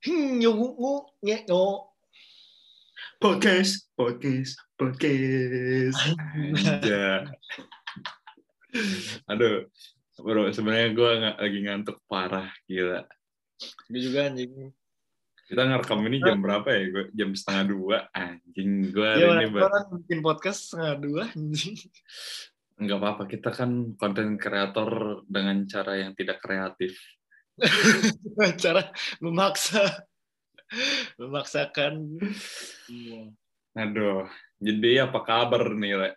Hmm. Podcast, podcast, podcast. Aja. Aduh, bro, sebenarnya gue lagi ngantuk parah, gila. Gue juga anjing. Kita ngerekam ini jam berapa ya? Gue jam setengah dua, anjing. Gue hari Iya, ini orang bikin podcast setengah dua anjing. nggak apa-apa. Kita kan konten kreator dengan cara yang tidak kreatif. Cara memaksa. Memaksakan. Iya. Aduh, jadi apa kabar nih, Le?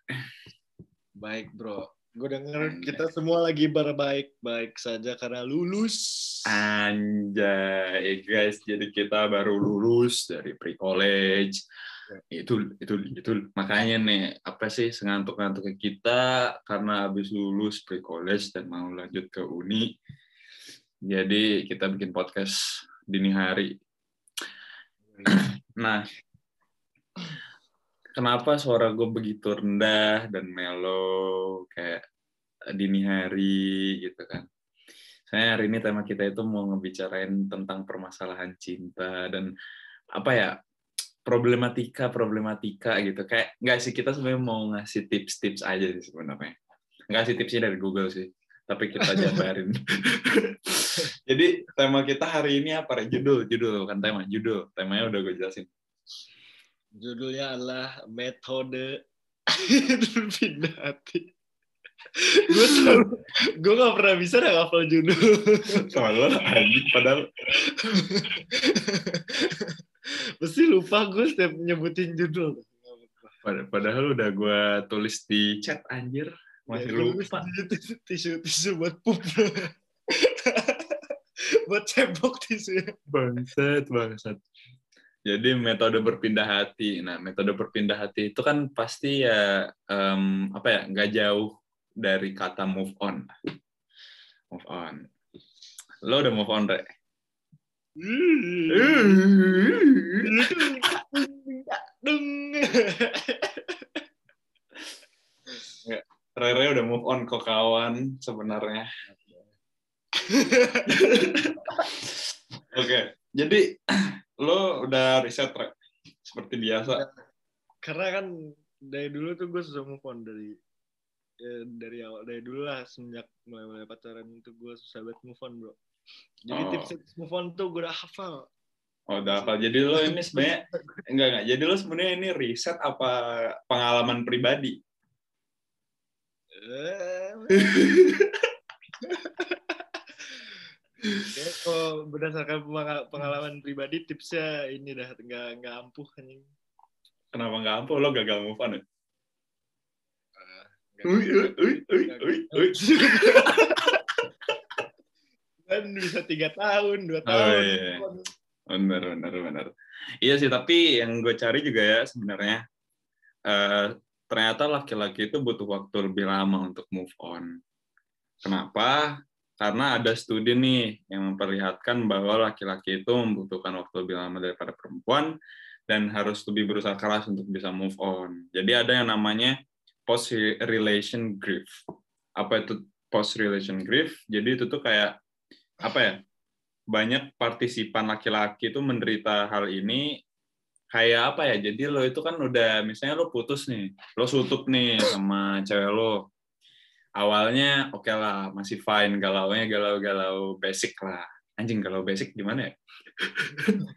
Baik bro. Gue denger kita semua lagi berbaik-baik saja karena lulus. Anjay, guys. Jadi kita baru lulus dari pre-college. Itu, itu, itu. Makanya nih, apa sih sengantuk-ngantuknya kita karena habis lulus pre-college dan mau lanjut ke uni. Jadi kita bikin podcast dini hari. Nah, kenapa suara gue begitu rendah dan mellow kayak dini hari gitu kan? Saya hari ini tema kita itu mau ngebicarain tentang permasalahan cinta dan apa ya problematika problematika gitu kayak nggak sih kita sebenarnya mau ngasih tips-tips aja sih sebenarnya nggak sih tipsnya dari Google sih tapi kita jabarin jadi tema kita hari ini apa ya judul judul kan tema judul temanya udah gue jelasin Judulnya adalah metode berpindah hati. gue selalu, gue gak pernah bisa dah hafal judul. soalnya anjing padahal Pasti lupa gue setiap nyebutin judul. pad- padahal udah gue tulis di chat anjir masih Ya, lupa. tisu, tisu, tisu buat pup. buat cebok tisu. bangsat bangsat. Jadi metode berpindah hati. Nah metode berpindah hati itu kan pasti ya em, apa ya nggak jauh dari kata move on. Move on. Lo udah move on re? Deng. Rere udah move on kok kawan sebenarnya oke jadi lo udah riset re seperti biasa Karena kan dari dulu tuh gue susah move on dari ya, dari awal dari dulu lah semenjak mulai mulai pacaran itu gue susah banget move on bro. Jadi Oh. tips move on tuh gue udah hafal. Oh, udah apa? Jadi lo ini sebenarnya enggak enggak. Jadi lo sebenarnya ini riset apa pengalaman pribadi? Eh. Ya, kalau berdasarkan pengal- pengalaman pribadi tipsnya ini dah nggak nggak ampuh anjing. Kenapa nggak ampuh? Lo gagal move on ya? Ui, ui, ui, ui, ui, kan bisa tiga tahun dua Oh, tahun iya. Benar, benar, benar. Iya sih, tapi yang gue cari juga ya sebenarnya eh, ternyata laki-laki itu butuh waktu lebih lama untuk move on. Kenapa? Karena ada studi nih yang memperlihatkan bahwa laki-laki itu membutuhkan waktu lebih lama daripada perempuan dan harus lebih berusaha keras untuk bisa move on. Jadi ada yang namanya post relation grief. Apa itu post relation grief? Jadi itu tuh kayak apa ya? banyak partisipan laki-laki itu menderita hal ini kayak apa ya jadi lo itu kan udah misalnya lo putus nih lo sutup nih sama cewek lo. Awalnya oke lah masih fine galaunya galau-galau basic lah. Anjing galau basic gimana ya?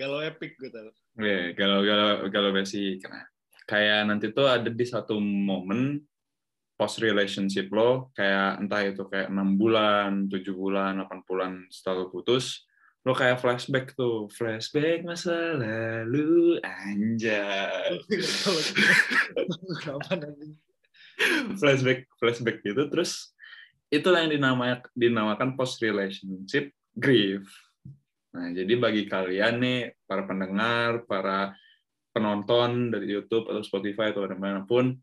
Galau epic gue tau Oke, galau-galau galau basic. Nah, kayak nanti tuh ada di satu momen post relationship lo kayak entah itu kayak enam bulan, tujuh bulan, 8 bulan setelah lo putus, lo kayak flashback tuh, flashback masa lalu, anjay. flashback flashback gitu terus itulah yang dinamakan dinamakan post relationship grief. Nah, jadi bagi kalian nih para pendengar, para penonton dari YouTube atau Spotify atau di mana pun,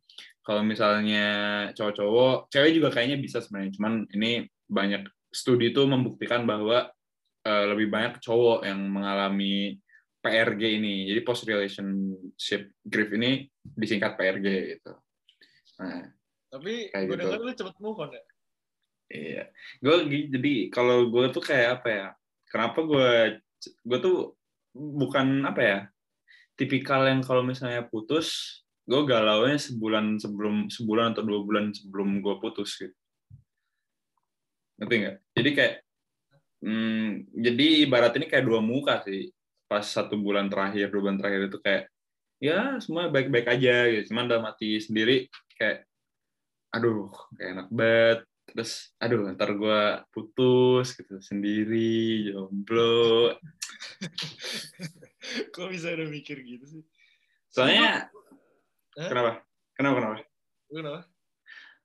kalau misalnya cowok-cowok, cewek juga kayaknya bisa sebenarnya, cuman ini banyak studi itu membuktikan bahwa eh, lebih banyak cowok yang mengalami PRG ini. Jadi post relationship grief ini disingkat PRG gitu. Nah, tapi gue gitu. dengar lu cepet move on ya Iya, gue jadi kalau gue tuh kayak apa ya? kenapa gue gue tuh bukan apa ya tipikal yang kalau misalnya putus gue galaunya sebulan sebelum sebulan atau dua bulan sebelum gue putus gitu ngerti nggak jadi kayak hmm, jadi ibarat ini kayak dua muka sih. Pas satu bulan terakhir dua bulan terakhir itu kayak ya semua baik-baik aja gitu. Cuman dalam hati sendiri kayak aduh kayak enak banget. Terus aduh ntar gue putus gitu sendiri jomblo. Kok bisa udah mikir gitu sih? Soalnya Hah? kenapa? Kenapa kenapa? Kenapa?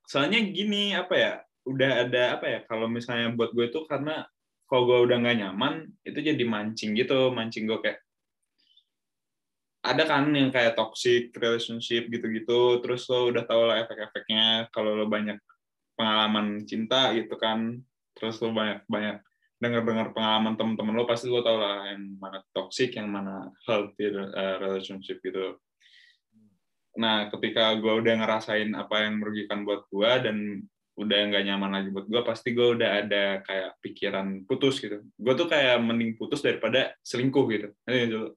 Soalnya gini apa ya udah ada apa ya kalau misalnya buat gue itu karena kalau gue udah nggak nyaman itu jadi mancing gitu mancing gue kayak ada kan yang kayak toxic relationship gitu-gitu terus lo udah tau lah efek-efeknya kalau lo banyak pengalaman cinta gitu kan terus lo banyak banyak dengar-dengar pengalaman teman-teman lo pasti lo tau lah yang mana toxic yang mana healthy uh, relationship gitu. Nah ketika gue udah ngerasain apa yang merugikan buat gue dan udah nggak nyaman lagi. Buat gue pasti gue udah ada kayak pikiran putus gitu. Gue tuh kayak mending putus daripada selingkuh gitu. Nanti dulu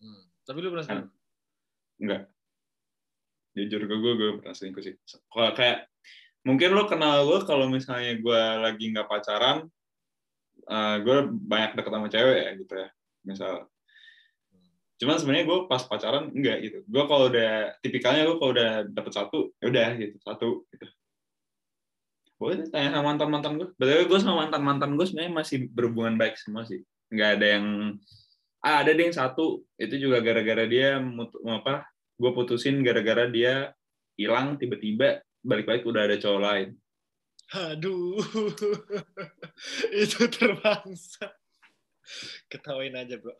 hmm. tapi lu pernah selingkuh? enggak jujur ke gue gue pernah selingkuh sih. Kalau kayak mungkin lo kenal gue kalau misalnya gue lagi nggak pacaran uh, gue banyak deket sama cewek ya gitu ya misal. Cuman sebenarnya gue pas pacaran enggak gitu. Gue kalau udah tipikalnya gue kalau udah dapet satu ya udah gitu satu gitu boleh tanya sama mantan mantan gue betul gue sama mantan mantan gue sebenarnya masih berhubungan baik semua sih. Nggak ada yang ah, ada deh yang satu. Itu juga gara-gara dia mutu, apa gue putusin gara-gara dia hilang tiba-tiba balik-balik udah ada cowok lain. Aduh. Itu terbangsa ketawain aja bro.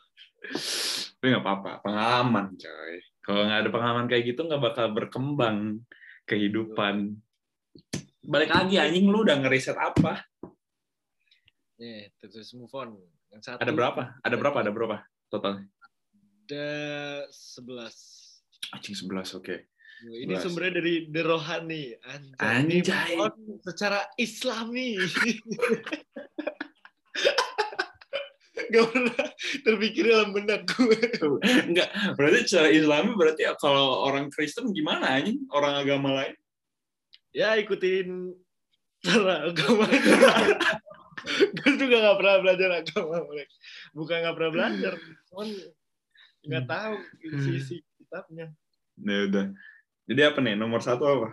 Tapi nggak apa-apa. Pengalaman coy. Kalau nggak ada pengalaman kayak gitu nggak bakal berkembang kehidupan balik lagi anjing lu udah ngeriset apa? Nih terus move on. Yang satu ada berapa? ada berapa? Ada berapa totalnya? Ada sebelas. Anjing sebelas oke. Ini 11. sumbernya dari The Rohani. Anjay, on secara islami. Gak pernah terpikir dalam benak gue. enggak. Berarti secara islami berarti kalau orang Kristen gimana anjing? Orang agama lain Ya ikutin cara agama. gue juga gak pernah belajar agama mereka. Bukan gak pernah belajar, cuman nggak tahu isi-isi kitabnya. ya udah jadi apa nih nomor satu apa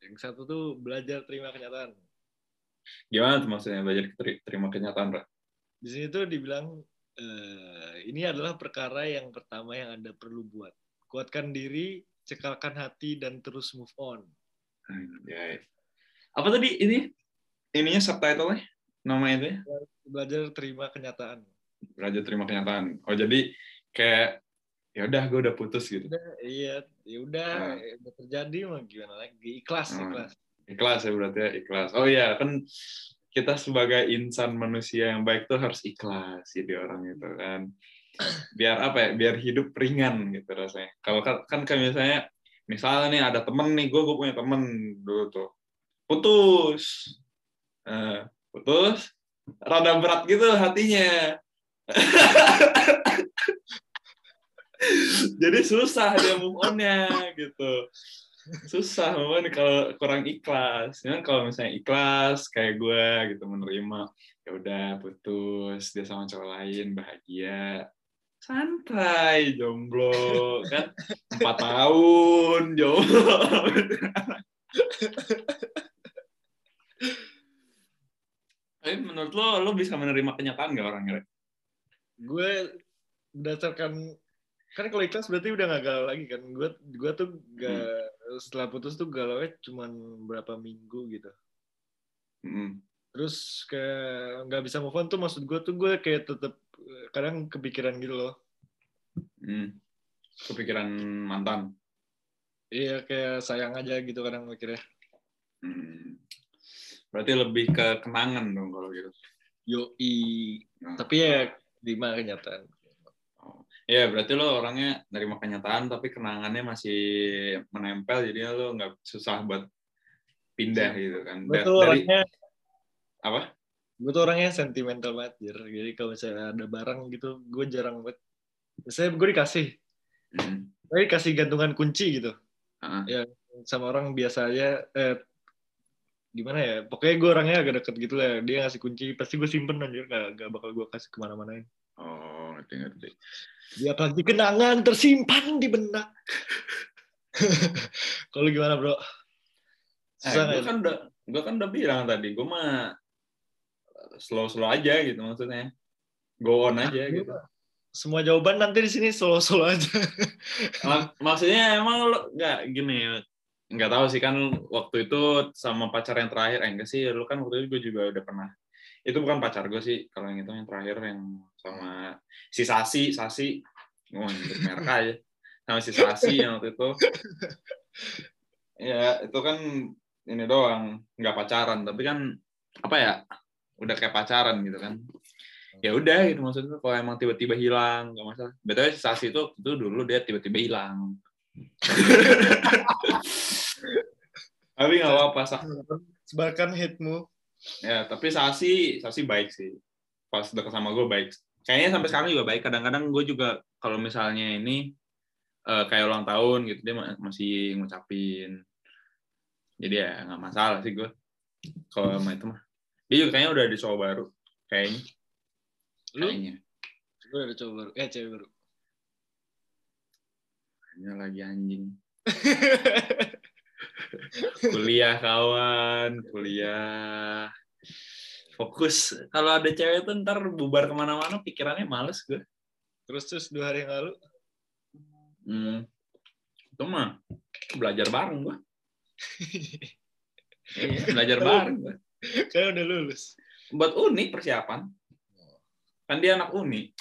Yang satu tuh belajar terima kenyataan. gimana tuh maksudnya belajar teri- terima kenyataan Ra? Di sini tuh dibilang eh, ini adalah perkara yang pertama yang Anda perlu buat. Kuatkan diri, cekalkan hati dan terus move on. Anjay. apa tadi ini ininya subtitle-nya nama itu ya Belajar terima kenyataan. belajar terima kenyataan oh jadi kayak ya udah gue udah putus gitu Udah, iya, ya udah, Hmm. udah terjadi mau gimana lagi? Ikhlas, Hmm. ikhlas. ikhlas ya berarti ya ikhlas oh iya kan kita sebagai insan manusia yang baik tuh harus ikhlas jadi orang itu kan biar apa ya biar hidup ringan gitu rasanya kalau kan kan kayak misalnya misalnya nih ada temen nih gue gue punya temen dulu tuh. Putus. Eh, putus rada berat gitu hatinya. Jadi susah dia move on-nya gitu. Susah on kalau kurang ikhlas. Cuman kalau misalnya ikhlas kayak gue gitu menerima ya udah putus dia sama cowok lain bahagia santai jomblo kan empat tahun jomblo tapi menurut lo lo bisa menerima kenyataan gak orangnya Rek? Gue berdasarkan kan kalau ikhlas berarti udah gak galau lagi kan. Gue gue tuh gak setelah putus tuh galau cuman berapa minggu gitu. Mm. Terus kayak nggak bisa move on tuh maksud gue tuh gue kayak tetep eh, kadang kepikiran gitu loh. Mm. kepikiran mantan Iya kayak sayang aja gitu kadang mikirnya. Hmm. Berarti lebih ke kenangan dong kalau gitu. Yoi. Nah. Tapi ya lima kenyataan. Ya berarti lo orangnya nerima kenyataan tapi kenangannya masih menempel jadinya lo nggak susah buat pindah gitu kan. Betul Dari orangnya apa? Gue tuh orangnya sentimental banget Jir. jadi kalau misalnya ada barang gitu gue jarang banget. Misalnya gue dikasih. Hmm. gue dikasih gantungan kunci gitu. Ah. ya sama orang biasa aja eh, gimana ya pokoknya gue orangnya agak deket gitu lah. Dia ngasih kunci pasti gue simpen anjir. Gak, gak bakal gue kasih ke mana-mana. Oh, ngerti ngerti. dia apalagi kenangan tersimpan di benak. Kalau gimana bro? Eh, gue kan udah gue kan udah bilang tadi, gue mah slow slow aja gitu maksudnya. Go on aja gitu. semua jawaban nanti di sini solo-solo aja. Mak- maksudnya emang lo nggak gini nggak tahu sih kan waktu itu sama pacar yang terakhir eh enggak sih lu kan waktu itu gue juga udah pernah. Itu bukan pacar gue sih kalau yang itu yang terakhir yang sama si Sasi Sasi. Oh merek aja. Sama si Sasi yang waktu itu. Ya itu kan ini doang nggak pacaran. Tapi kan apa ya udah kayak pacaran gitu kan. Ya udah gitu maksudnya kalau emang tiba-tiba hilang nggak masalah. Betulnya si Sasi itu itu dulu dia tiba-tiba hilang. Tapi nggak apa-apa sebarkan hitmu ya tapi Sasi Sasi baik sih. Pas dekat sama gue baik. Kayaknya sampai sekarang juga baik. Kadang-kadang gue juga kalau misalnya ini eh, kayak ulang tahun gitu dia ma- masih ngucapin. Jadi ya nggak masalah sih gue kalau sama itu mah dia juga kayaknya udah ada cowok baru kayaknya. Lu? Kayaknya. Gue ada cowok baru eh cewek baru. Kayaknya lagi anjing. Kuliah kawan kuliah. Fokus. Kalau ada cewek tuh ntar bubar ke mana-mana pikirannya males gue terus terus dua hari yang lalu? Hmm. itu mah belajar bareng gue iya, belajar bareng gue kayak udah lulus. Buat uni persiapan. Kan dia anak uni.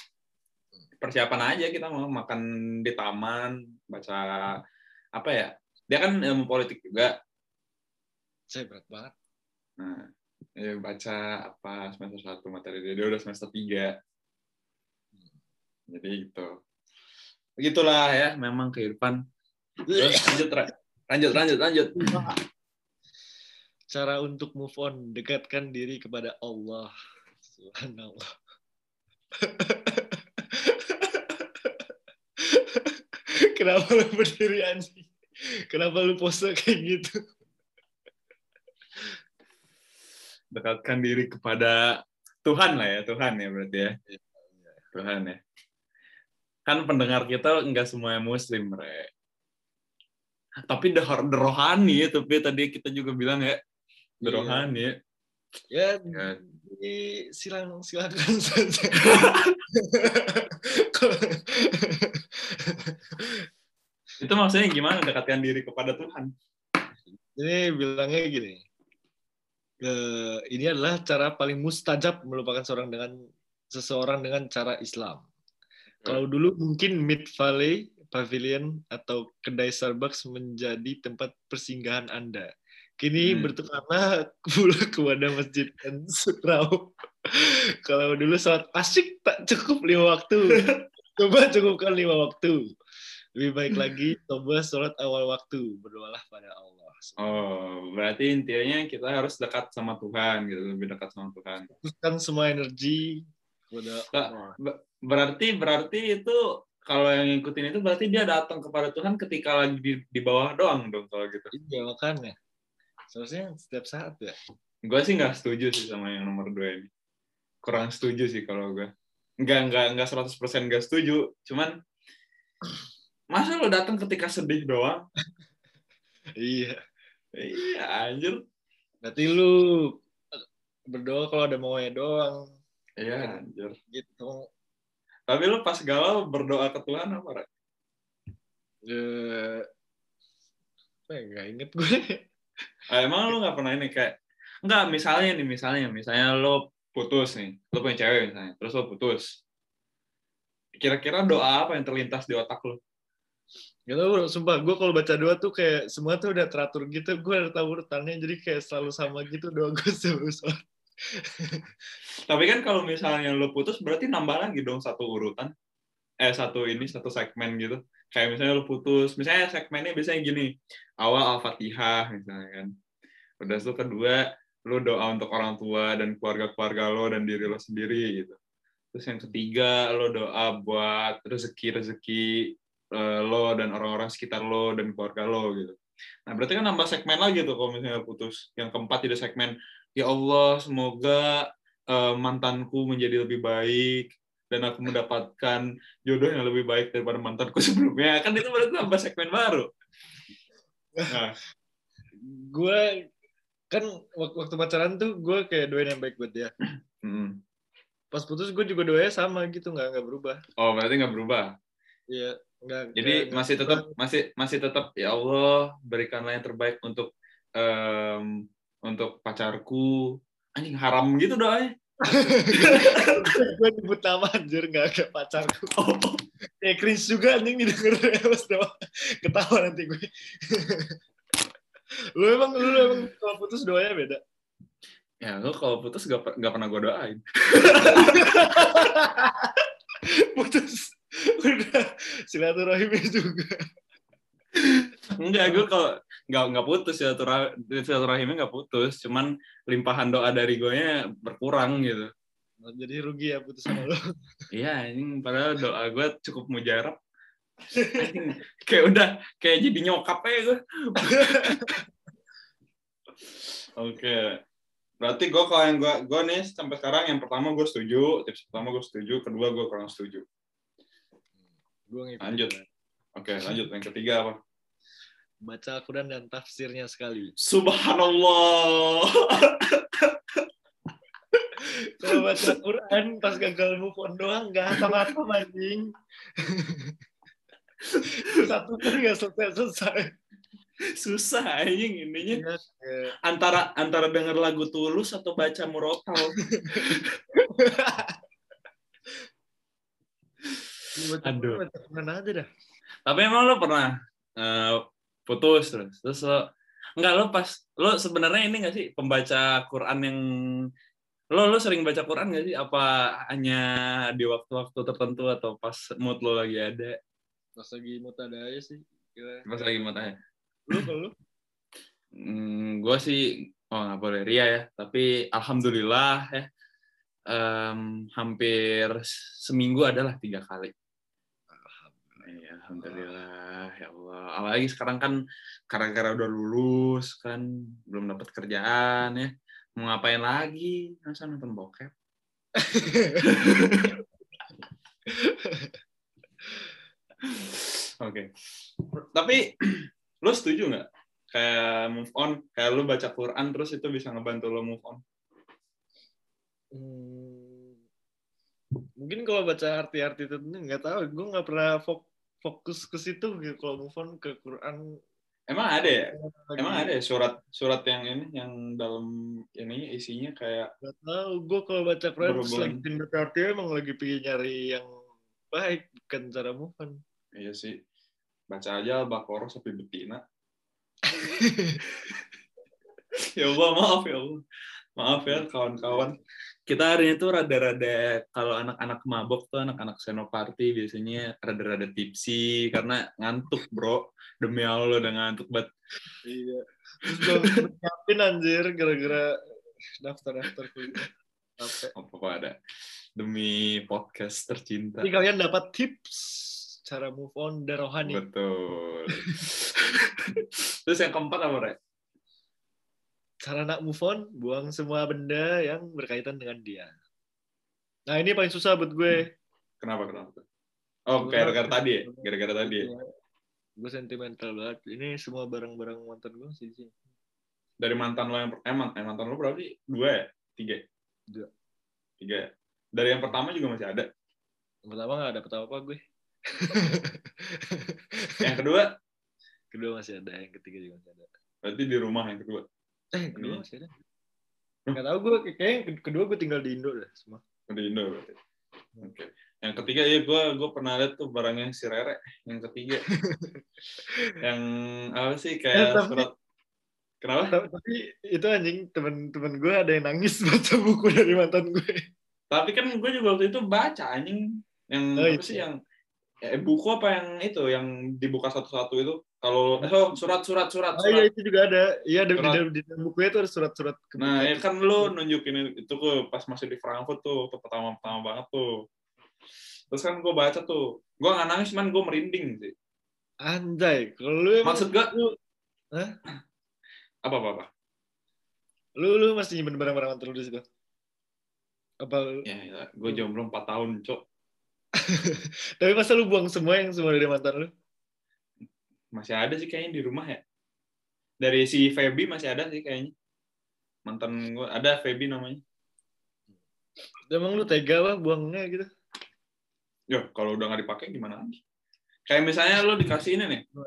Persiapan aja kita mau makan di taman baca apa ya? Dia kan ilmu politik juga. Saya berat banget. Nah, ya baca apa semester satu materi dia, dia udah semester tiga. Jadi gitu. Begitulah ya, memang kehidupan. Terus lanjut, lanjut, lanjut, lanjut. Cara untuk move on dekatkan diri kepada Allah subhanallah kenapa lu berdiri anjing kenapa lu pose kayak gitu Dekatkan diri kepada Tuhan lah ya, Tuhan ya berarti ya. Tuhan ya. Kan pendengar kita nggak semuanya muslim, Re. Tapi the, the rohani ya, tapi tadi kita juga bilang ya, the Iya. rohani ya. ya Ya, di silang silakan saja Itu maksudnya gimana dekatkan diri kepada Tuhan? ini bilangnya gini eh, ini adalah cara paling mustajab melupakan seorang dengan seseorang dengan cara Islam. Kalau dulu mungkin Mid Valley Pavilion atau kedai Starbucks menjadi tempat persinggahan Anda. Kini Hmm. bertukarlah pula kepada masjid dan surau. Kalau dulu sholat asyik tak cukup lima waktu. Coba cukupkan lima waktu. Lebih baik lagi coba sholat awal waktu. Berdoalah pada Allah. Oh, berarti intinya kita harus dekat sama Tuhan gitu, lebih dekat sama Tuhan. Fokuskan semua energi kepada Allah. Berarti berarti itu kalau yang ngikutin itu berarti dia datang kepada Tuhan ketika lagi di, di bawah doang dong kalau gitu. Iya makanya. Seharusnya setiap saat ya. Gue sih nggak setuju sih sama yang nomor dua ini. Kurang setuju sih kalau gue. Nggak nggak nggak 100% nggak setuju. Cuman masa lo datang ketika sedih doang? Iya. Iya anjir. Berarti lu berdoa kalau ada maunya doang. Iya anjir. Gitu. Tapi lo pas galau berdoa ke Tuhan apa? Ra? Eh, ya, nggak inget gue. Ah, emang lo nggak pernah ini kayak nggak misalnya nih misalnya misalnya lo putus nih lo punya cewek misalnya terus lo putus. Kira-kira doa apa yang terlintas di otak lo Gak tau bro, sumpah gue kalau baca doa tuh kayak semua tuh udah teratur gitu. Gue udah tahu urutannya jadi kayak selalu sama gitu doa gue sholat. tapi kan kalau misalnya lo putus berarti nambah lagi dong satu urutan. Eh satu ini satu segmen gitu kayak misalnya lo putus misalnya segmennya biasanya gini awal al-fatihah misalnya kan udah itu kedua lo doa untuk orang tua dan keluarga-keluarga lo dan diri lo sendiri gitu. Terus yang ketiga lo doa buat rezeki-rezeki eh, lo dan orang-orang sekitar lo dan keluarga lo gitu. Nah, berarti kan nambah segmen lagi tuh kalau misalnya putus. Yang keempat tidak segmen, ya Allah, semoga eh, mantanku menjadi lebih baik dan aku mendapatkan jodoh yang lebih baik daripada mantanku sebelumnya. Kan itu berarti nambah segmen baru. Nah, gue kan wak- waktu pacaran tuh gue kayak doain yang baik buat dia. mm. Pas putus gue juga doanya sama gitu nggak nggak berubah. Oh, berarti nggak berubah. Iya nggak. Jadi nggak masih tetap masih masih tetap ya Allah berikanlah yang terbaik untuk em, untuk pacarku. Anjing haram gitu doanya. gue nyebut nama anjir nggak ada pacarku. Oh, Ya cringe juga anjing didengar pas doa. Ketawa nanti gue. lu emang lu emang kalau putus doanya beda. ya lu kalau putus gak, gak pernah gue doain. putus udah silaturahimnya juga. Enggak, gue kalau nggak nggak putus ya silaturahimnya nggak putus, cuman limpahan doa dari gue nya berkurang gitu. Jadi rugi ya putus sama lu. Iya, ini padahal doa gue cukup mujarab. Kayak udah kayak jadi nyokap aja gue. Oke. Berarti gue kalau yang gue gue nih sampai sekarang yang pertama gue setuju, tips pertama gue setuju, kedua gue kurang setuju. Gue ngikutin. Lanjut. Oke, lanjut. Yang ketiga apa? Baca Al-Quran dan tafsirnya sekali. Subhanallah. Kalau baca Al-Quran pas gagal move on doang nggak hatam-hatam anjing. Satu kan nggak selesai-selesai. Susah anjing ininya. Iya, kayak- Antara antara denger lagu tulus atau baca murotal. Aduh. Quran aja dah. Tapi emang lo pernah eh, putus terus terus lo enggak lo pas lo sebenarnya ini nggak sih pembaca Quran yang lo lo sering baca Quran nggak sih apa hanya di waktu-waktu tertentu atau pas mood lo lagi ada Pas lagi mood ada aja sih. Gila. pas lagi mood aja Lu kalau lu? hmm, gue sih oh nggak boleh ria ya tapi alhamdulillah ya em, hampir seminggu adalah tiga kali Iya, alhamdulillah ya Allah. Apalagi sekarang kan gara-gara udah lulus kan belum dapat kerjaan ya. Mau ngapain lagi? Masa nonton bokep? Oke. Tapi lo setuju nggak kayak move on, kayak lo baca Quran terus itu bisa ngebantu lo move on? Hmm, mungkin kalau baca arti-arti tertentu nggak tahu. Gue nggak pernah fok- fokus ke situ gitu. Kalau move on ke Quran. Emang ada ya? lagi- Emang ada ya surat surat yang ini yang dalam ini isinya kayak Gak tahu, gue kalau baca Quran lagi pengen baca artinya emang lagi pengen nyari yang baik, bukan cara move on. Iya sih. Baca aja Al-Baqarah sampai betina. ya Allah, maaf ya Allah. Maaf ya kawan-kawan. Kita hari ini tuh rada-rada kalau anak-anak mabok tuh anak-anak senoparty biasanya rada-rada tipsi karena ngantuk, Bro. Demi Allah udah ngantuk banget. Iya. Terus gue nyiapin anjir gara-gara daftar-daftar kuliah. Capek. Apa-apa ada. Demi podcast tercinta. Jadi kalian dapat tips cara move on dan rohani. Betul. Terus yang keempat apa, Rek? Cara nak move on, buang semua benda yang berkaitan dengan dia. Nah ini paling susah buat gue. Kenapa, kenapa? Oh, gara-gara tadi ya? Gara-gara tadi ya? Gue sentimental banget. Ini semua barang-barang mantan gue sih dari mantan lo yang per- eh, eh, mantan lo berapa sih? Dua ya? Tiga? Dua. Tiga ya? Dari yang pertama juga masih ada. Yang pertama gak dapet apa-apa gue. Yang kedua, kedua masih ada, yang ketiga juga masih ada. berarti di rumah yang kedua. Eh, yang kedua masih ada. Gak tau gue, kayaknya kedua gue tinggal di Indo dah semua. Di Indo berarti. Oke. Yang ketiga ya gue gue pernah lihat tuh barangnya si Rere. Yang ketiga. yang apa sih kayak tapi- surat Kenapa? Tapi, tapi itu anjing temen-temen gue ada yang nangis baca buku dari mantan gue. Tapi kan gue juga waktu itu baca anjing yang Oh, apa itu. sih yang eh, buku apa yang itu yang dibuka satu-satu itu? Kalau eh, oh, surat surat surat Oh iya surat. itu juga ada. Iya di, dalam- di dalam bukunya itu ada surat-surat. nah ya kan lu nunjukin itu tuh pas masih di Frankfurt tuh tuh pertama pertama banget tuh. Terus kan gue baca tuh gue nggak nangis cuman gue merinding sih. Anjay, kalau lu emang maksud gue lu, apa apa apa? Lu, lu masih nyimpen barang-barang mantan lu di situ? Apa ya, ya gue jomblo 4 tahun cok Tapi masa lu buang semua yang semua dari mantan lu? masih ada sih kayaknya di rumah ya. Dari si Feby masih ada sih kayaknya. Mantan gue ada Feby namanya. Emang lu tega apa buangnya gitu? ya kalau udah nggak dipakai gimana lagi? Kayak misalnya lo dikasih ini nih. Lu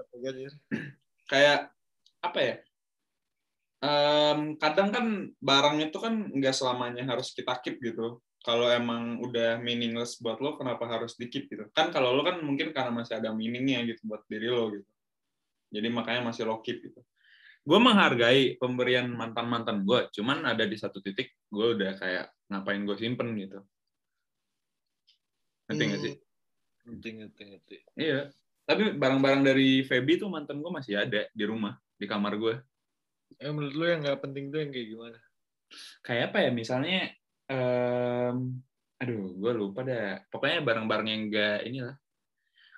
kayak apa ya? Em, kadang kan barang itu kan nggak selamanya harus kita keep gitu kalau emang udah meaningless buat lo kenapa harus di keep gitu kan kalau lo kan mungkin karena masih ada meaningnya gitu buat diri lo gitu jadi makanya masih lo keep gitu gue menghargai pemberian mantan mantan gue cuman ada di satu titik gue udah kayak ngapain gue simpen gitu ngerti nggak sih Ngerti, ngerti, ngerti. Iya. Tapi barang-barang dari Feby tuh mantan gue masih ada di rumah, di kamar gue. Eh, menurut lu yang nggak penting tuh yang kayak gimana? Kayak apa ya? Misalnya, em, aduh, gue lupa dah. Pokoknya barang-barang yang enggak inilah.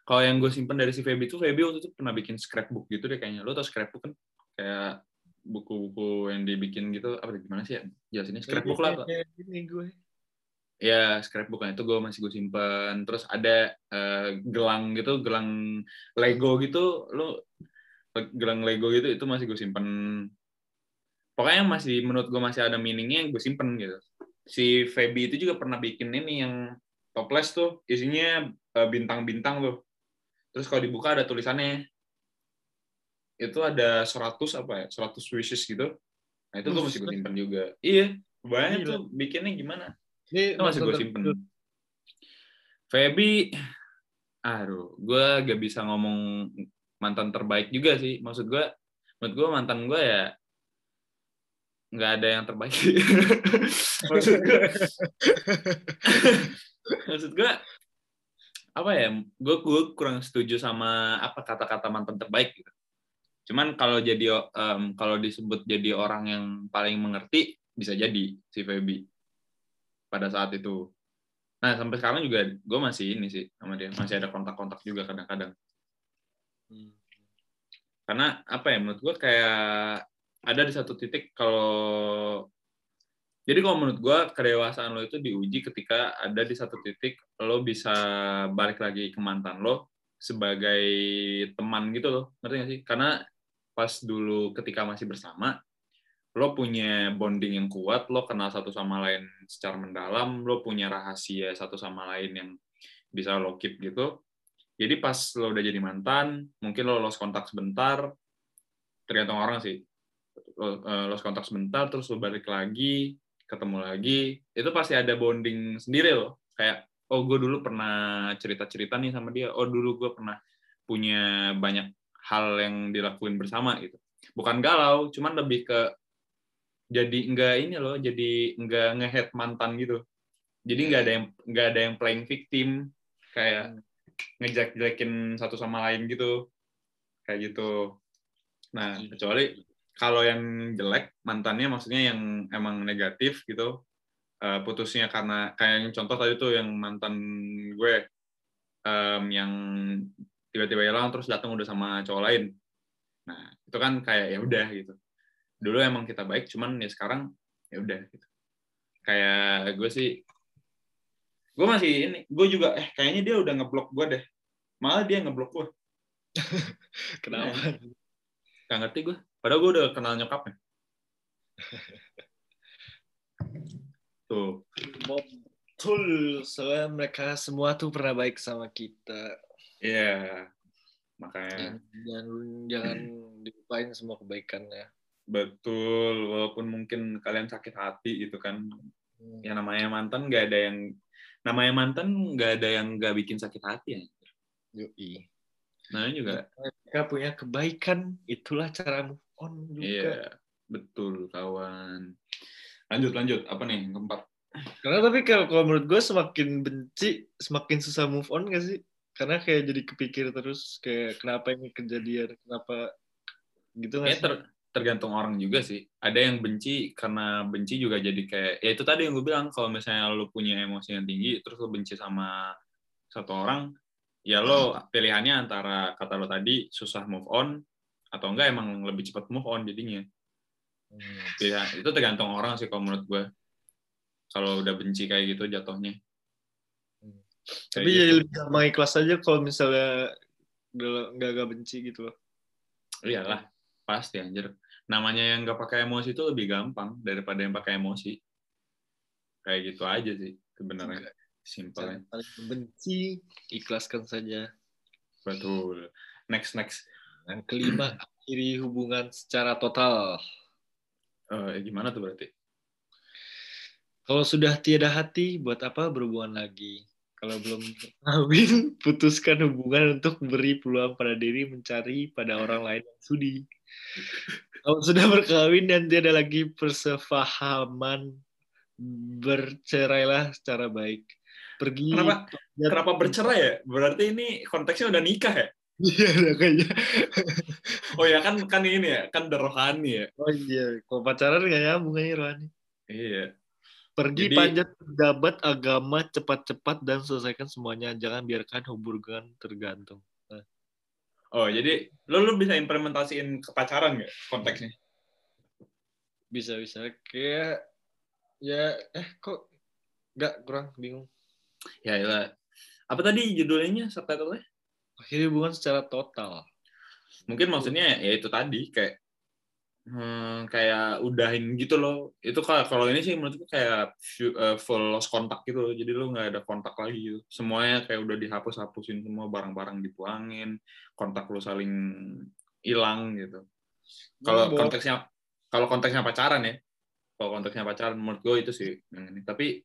Kalau yang gue simpen dari si Feby tuh, Feby waktu itu pernah bikin scrapbook gitu deh kayaknya. Lo tau scrapbook kan? Kayak buku-buku yang dibikin gitu, apa gimana sih ya? Jelasinnya scrapbook lah. Gue. Ya, scrapbook kan itu gue masih gue simpen. Terus ada eh, gelang gitu, gelang Lego gitu, lo gelang Lego gitu itu masih gue simpen. Pokoknya masih menurut gue masih ada meaningnya yang gue simpen gitu. Si Feby itu juga pernah bikin ini yang toples tuh isinya eh, bintang-bintang tuh. Terus kalau dibuka ada tulisannya itu ada 100 apa ya? 100 wishes gitu. Nah, itu gue masih gue simpen juga. Iya, Gila. tuh bikinnya gimana. Ini Itu masih gue simpen. Feby, aduh, gue gak bisa ngomong mantan terbaik juga sih. Maksud gue, menurut gue mantan gue ya nggak ada yang terbaik. maksud gue, maksud gue apa ya? Gue gue kurang setuju sama apa kata-kata mantan terbaik gitu. Cuman kalau jadi em, kalau disebut jadi orang yang paling mengerti bisa jadi si Feby pada saat itu. Nah sampai sekarang juga gue masih ini sih sama dia masih ada kontak-kontak juga kadang-kadang. Hmm. Karena apa ya menurut gue kayak ada di satu titik kalau jadi kalau menurut gue kedewasaan lo itu diuji ketika ada di satu titik lo bisa balik lagi ke mantan lo sebagai teman gitu loh ngerti gak sih? Karena pas dulu ketika masih bersama lo punya bonding yang kuat, lo kenal satu sama lain secara mendalam, lo punya rahasia satu sama lain yang bisa lo keep gitu. Jadi pas lo udah jadi mantan, mungkin lo lost kontak sebentar, tergantung orang sih. Lo eh, lost kontak sebentar, terus lo balik lagi, ketemu lagi, itu pasti ada bonding sendiri lo. Kayak, oh gue dulu pernah cerita-cerita nih sama dia, oh dulu gue pernah punya banyak hal yang dilakuin bersama gitu. Bukan galau, cuman lebih ke jadi enggak ini loh jadi enggak ngehead mantan gitu. Jadi enggak ada yang enggak ada yang playing victim kayak ngejek-jelekin satu sama lain gitu. Kayak gitu. Nah kecuali kalau yang jelek mantannya maksudnya yang emang negatif gitu eh, putusnya karena kayak yang contoh tadi tuh yang mantan gue em, yang tiba-tiba hilang terus datang udah sama cowok lain. Nah itu kan kayak ya udah gitu. Dulu emang kita baik cuman ya sekarang ya udah gitu. Kayak gue sih gue masih ini gue juga eh kayaknya dia udah ngeblok gue deh. Malah dia ngeblok gue. Kenapa? gak ngerti gue padahal gue udah kenal nyokapnya. Tuh. Betul, soalnya mereka semua tuh pernah baik sama kita. iya. Makanya. Jangan jangan dilupain semua kebaikannya. betul. Walaupun mungkin kalian sakit hati gitu kan. Hmm. ya namanya mantan nggak ada yang namanya mantan nggak ada yang nggak bikin sakit hati ya. Yoi. namanya juga Mereka punya kebaikan, itulah cara move on juga. Iya, betul kawan. Lanjut lanjut, apa nih yang keempat? Karena tapi kalau, kalau menurut gue semakin benci, semakin susah move on gak sih? karena kayak jadi kepikir terus kayak kenapa ini kejadian kenapa gitu nggak Kayaknya sih? ter- tergantung orang juga sih. Ada yang benci karena benci juga jadi kayak ya itu tadi yang gue bilang kalau misalnya lu punya emosi yang tinggi terus lu benci sama satu orang ya lo pilihannya antara kata lo tadi susah move on atau enggak emang lebih cepat move on jadinya. Hmm. Pilihan itu tergantung orang sih kalau menurut gue. Kalau udah benci kayak gitu jatuhnya. Hmm. Kayak Tapi gitu. jadi lebih gampang ikhlas aja kalau misalnya nggak nggak benci gitu loh. Iyalah, pasti anjir. Namanya yang nggak pakai emosi itu lebih gampang daripada yang pakai emosi. Kayak gitu aja sih sebenarnya. Simpelnya. Benci, ikhlaskan saja. Betul. Next next. Yang kelima, akhiri hubungan secara total. Eh, gimana tuh berarti? Kalau sudah tiada hati, buat apa berhubungan lagi? Kalau belum kawin, putuskan hubungan untuk beri peluang pada diri mencari pada orang lain yang sudi. Kalau sudah berkawin dan tiada lagi persefahaman, bercerailah secara baik. Pergi. Kenapa kenapa bercerai ya? Berarti ini konteksnya udah nikah ya? Iya, udah kayaknya. Oh ya kan kan ini ya, kan udah rohani ya. Oh iya, kalau pacaran nggak nyambung aja Rohani. Iya. Pergi Jadi- panjat pejabat agama cepat-cepat dan selesaikan semuanya. Jangan biarkan hubungan tergantung. Oh, jadi lo lu bisa implementasiin ke pacaran nggak konteksnya? Bisa-bisa kayak ya eh kok nggak kurang bingung. Ya iyalah. Apa tadi judulnya subtitlenya? Akhirnya hubungan secara total. Mungkin maksudnya ya itu tadi kayak hmm, kayak udahin gitu loh. Itu kalau kalau ini sih menurutku kayak eh, full lost kontak gitu loh. Jadi lu nggak ada kontak lagi gitu. Semuanya kayak udah dihapus-hapusin semua barang-barang dibuangin, kontak lu saling hilang gitu. Kalau konteksnya kalau konteksnya pacaran ya. Kalau konteksnya pacaran menurut gue itu sih yang ini. Tapi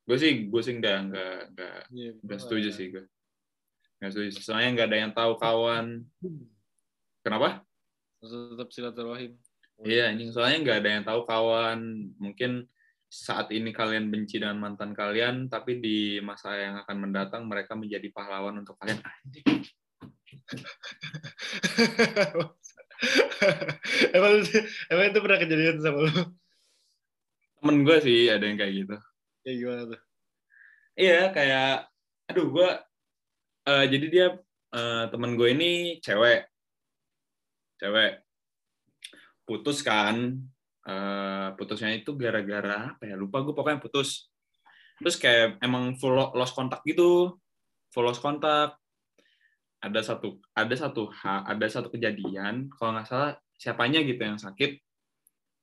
gue sih gue sih nggak nggak nggak Iya, setuju nggak- sih gue. Nggak setuju. Soalnya nggak ada yang tahu kawan. Kenapa? Tetap silaturahim. Iya, anjing. Soalnya nggak ada yang tahu kawan. Mungkin saat ini kalian benci dengan mantan kalian, tapi di masa yang akan mendatang mereka menjadi pahlawan untuk kalian. Anjing. emang, emang itu pernah kejadian sama lu? Temen gue sih ada yang kayak gitu. Ya gimana tuh? Iya, kayak, aduh gue, eh, jadi dia eh, temen gue ini cewek, cewek, putus kan, Eh, putusnya itu gara-gara apa ya? Lupa gue pokoknya putus. Terus kayak emang full lo- lost kontak gitu, full lost kontak. Ada satu, ada satu ada satu kejadian, kalau nggak salah siapanya gitu yang sakit.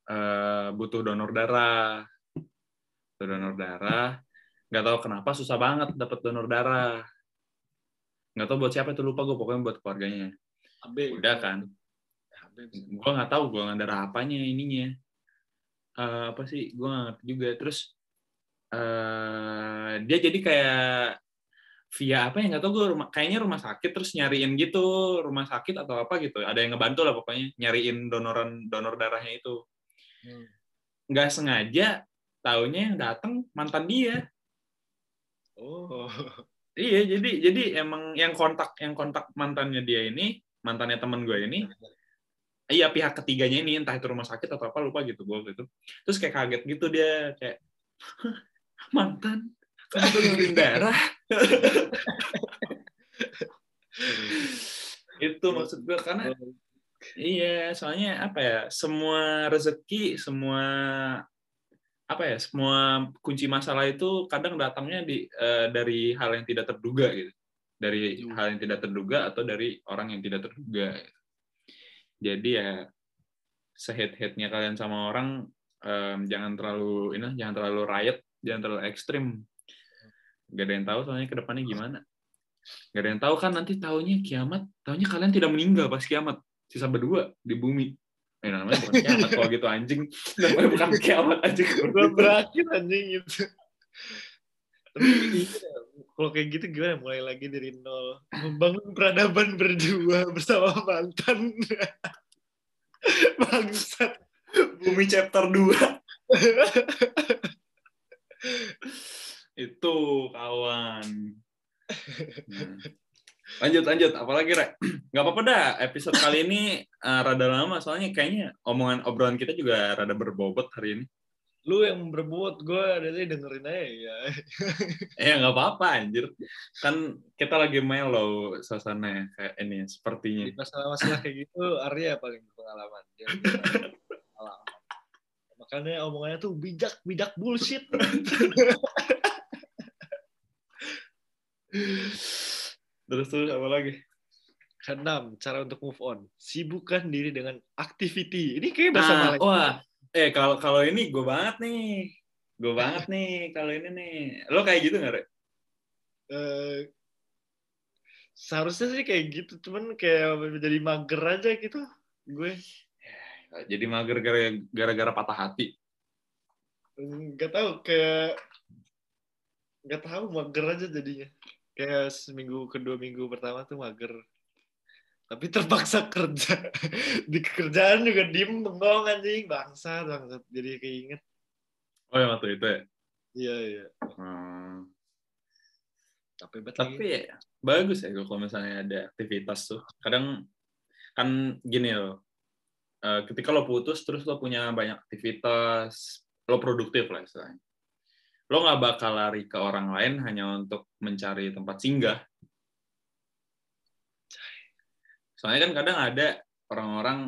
Eh, butuh donor darah, butuh donor darah. Nggak tahu kenapa susah banget dapat donor darah nggak tahu buat siapa itu lupa gue pokoknya buat keluarganya. AB. udah kan. Gue nggak tahu gue darah apanya ininya. Eh, apa sih gue nggak ngerti juga. Terus eh dia jadi kayak via apa ya nggak tahu gue rumah kayaknya rumah sakit terus nyariin gitu rumah sakit atau apa gitu. Ada yang ngebantu lah pokoknya nyariin donoran donor darahnya itu. Hmm. nggak sengaja taunya yang datang mantan dia. Oh. Iya, jadi jadi emang yang kontak yang kontak mantannya dia ini, mantannya teman gue ini, iya pihak ketiganya ini entah itu rumah sakit atau apa lupa gitu gue gitu. Terus kayak kaget gitu dia kayak mantan kamu donorin darah. itu maksud gue karena iya soalnya apa ya semua rezeki semua apa ya semua kunci masalah itu kadang datangnya di eh, dari hal yang tidak terduga gitu. Dari Iya. hal yang tidak terduga atau dari orang yang tidak terduga. Gitu. jadi ya sehead headnya kalian sama orang em, jangan terlalu ini jangan terlalu riot jangan terlalu ekstrim. Gak ada yang tahu soalnya ke depannya gimana. Gak ada yang tahu kan nanti tahunya kiamat tahunya kalian tidak meninggal pas kiamat. Sisa berdua di bumi Eh, namanya bukan kiamat. Kalau gitu anjing. Namanya bukan kiamat anjing. Belum berakhir anjing gitu. Tapi kalau kayak gitu gimana? Mulai lagi dari nol. Membangun peradaban berdua bersama mantan. Bangsat. Bumi chapter 2 itu kawan. Hmm. Lanjut, lanjut. Apalagi, Rek? Nggak apa-apa dah. Episode kali ini uh, rada lama, soalnya kayaknya omongan obrolan kita juga rada berbobot hari ini. Lu yang berbobot, gue dari dengerin aja ya. Eh, nggak apa-apa, anjir. Kan kita lagi mellow suasananya, kayak ini, sepertinya. Di masalah-masalah kayak gitu, Arya paling berpengalaman. Dia berpengalaman. Makanya omongannya tuh bijak, bijak bullshit. Terus terus apa lagi? Keenam, cara untuk move on. Sibukkan diri dengan activity. Ini kayak bahasa Ah, Malaysia. wah, eh kalau kalau ini gue banget nih, gue banget nih kalau ini nih. Lo kayak gitu nggak, Rek? Eh, seharusnya sih kayak gitu, cuman kayak jadi mager aja gitu. Gue Jadi mager gara- gara-gara patah hati. nggak tahu kayak nggak tahu mager aja jadinya. Kayak seminggu kedua minggu pertama tuh mager. Tapi terpaksa kerja. Di kerjaan juga diem bengong anjing bangsa bangsa. Jadi keinget. Oh yang waktu itu ya. Iya iya. Hmm. Banget Tapi lagi. ya, bagus ya kalau misalnya ada aktivitas tuh. Kadang kan gini loh. eh, ketika lo putus terus lo punya banyak aktivitas, lo produktif lah istilahnya. Lo nggak bakal lari ke orang lain hanya untuk mencari tempat singgah. Soalnya kan kadang ada orang-orang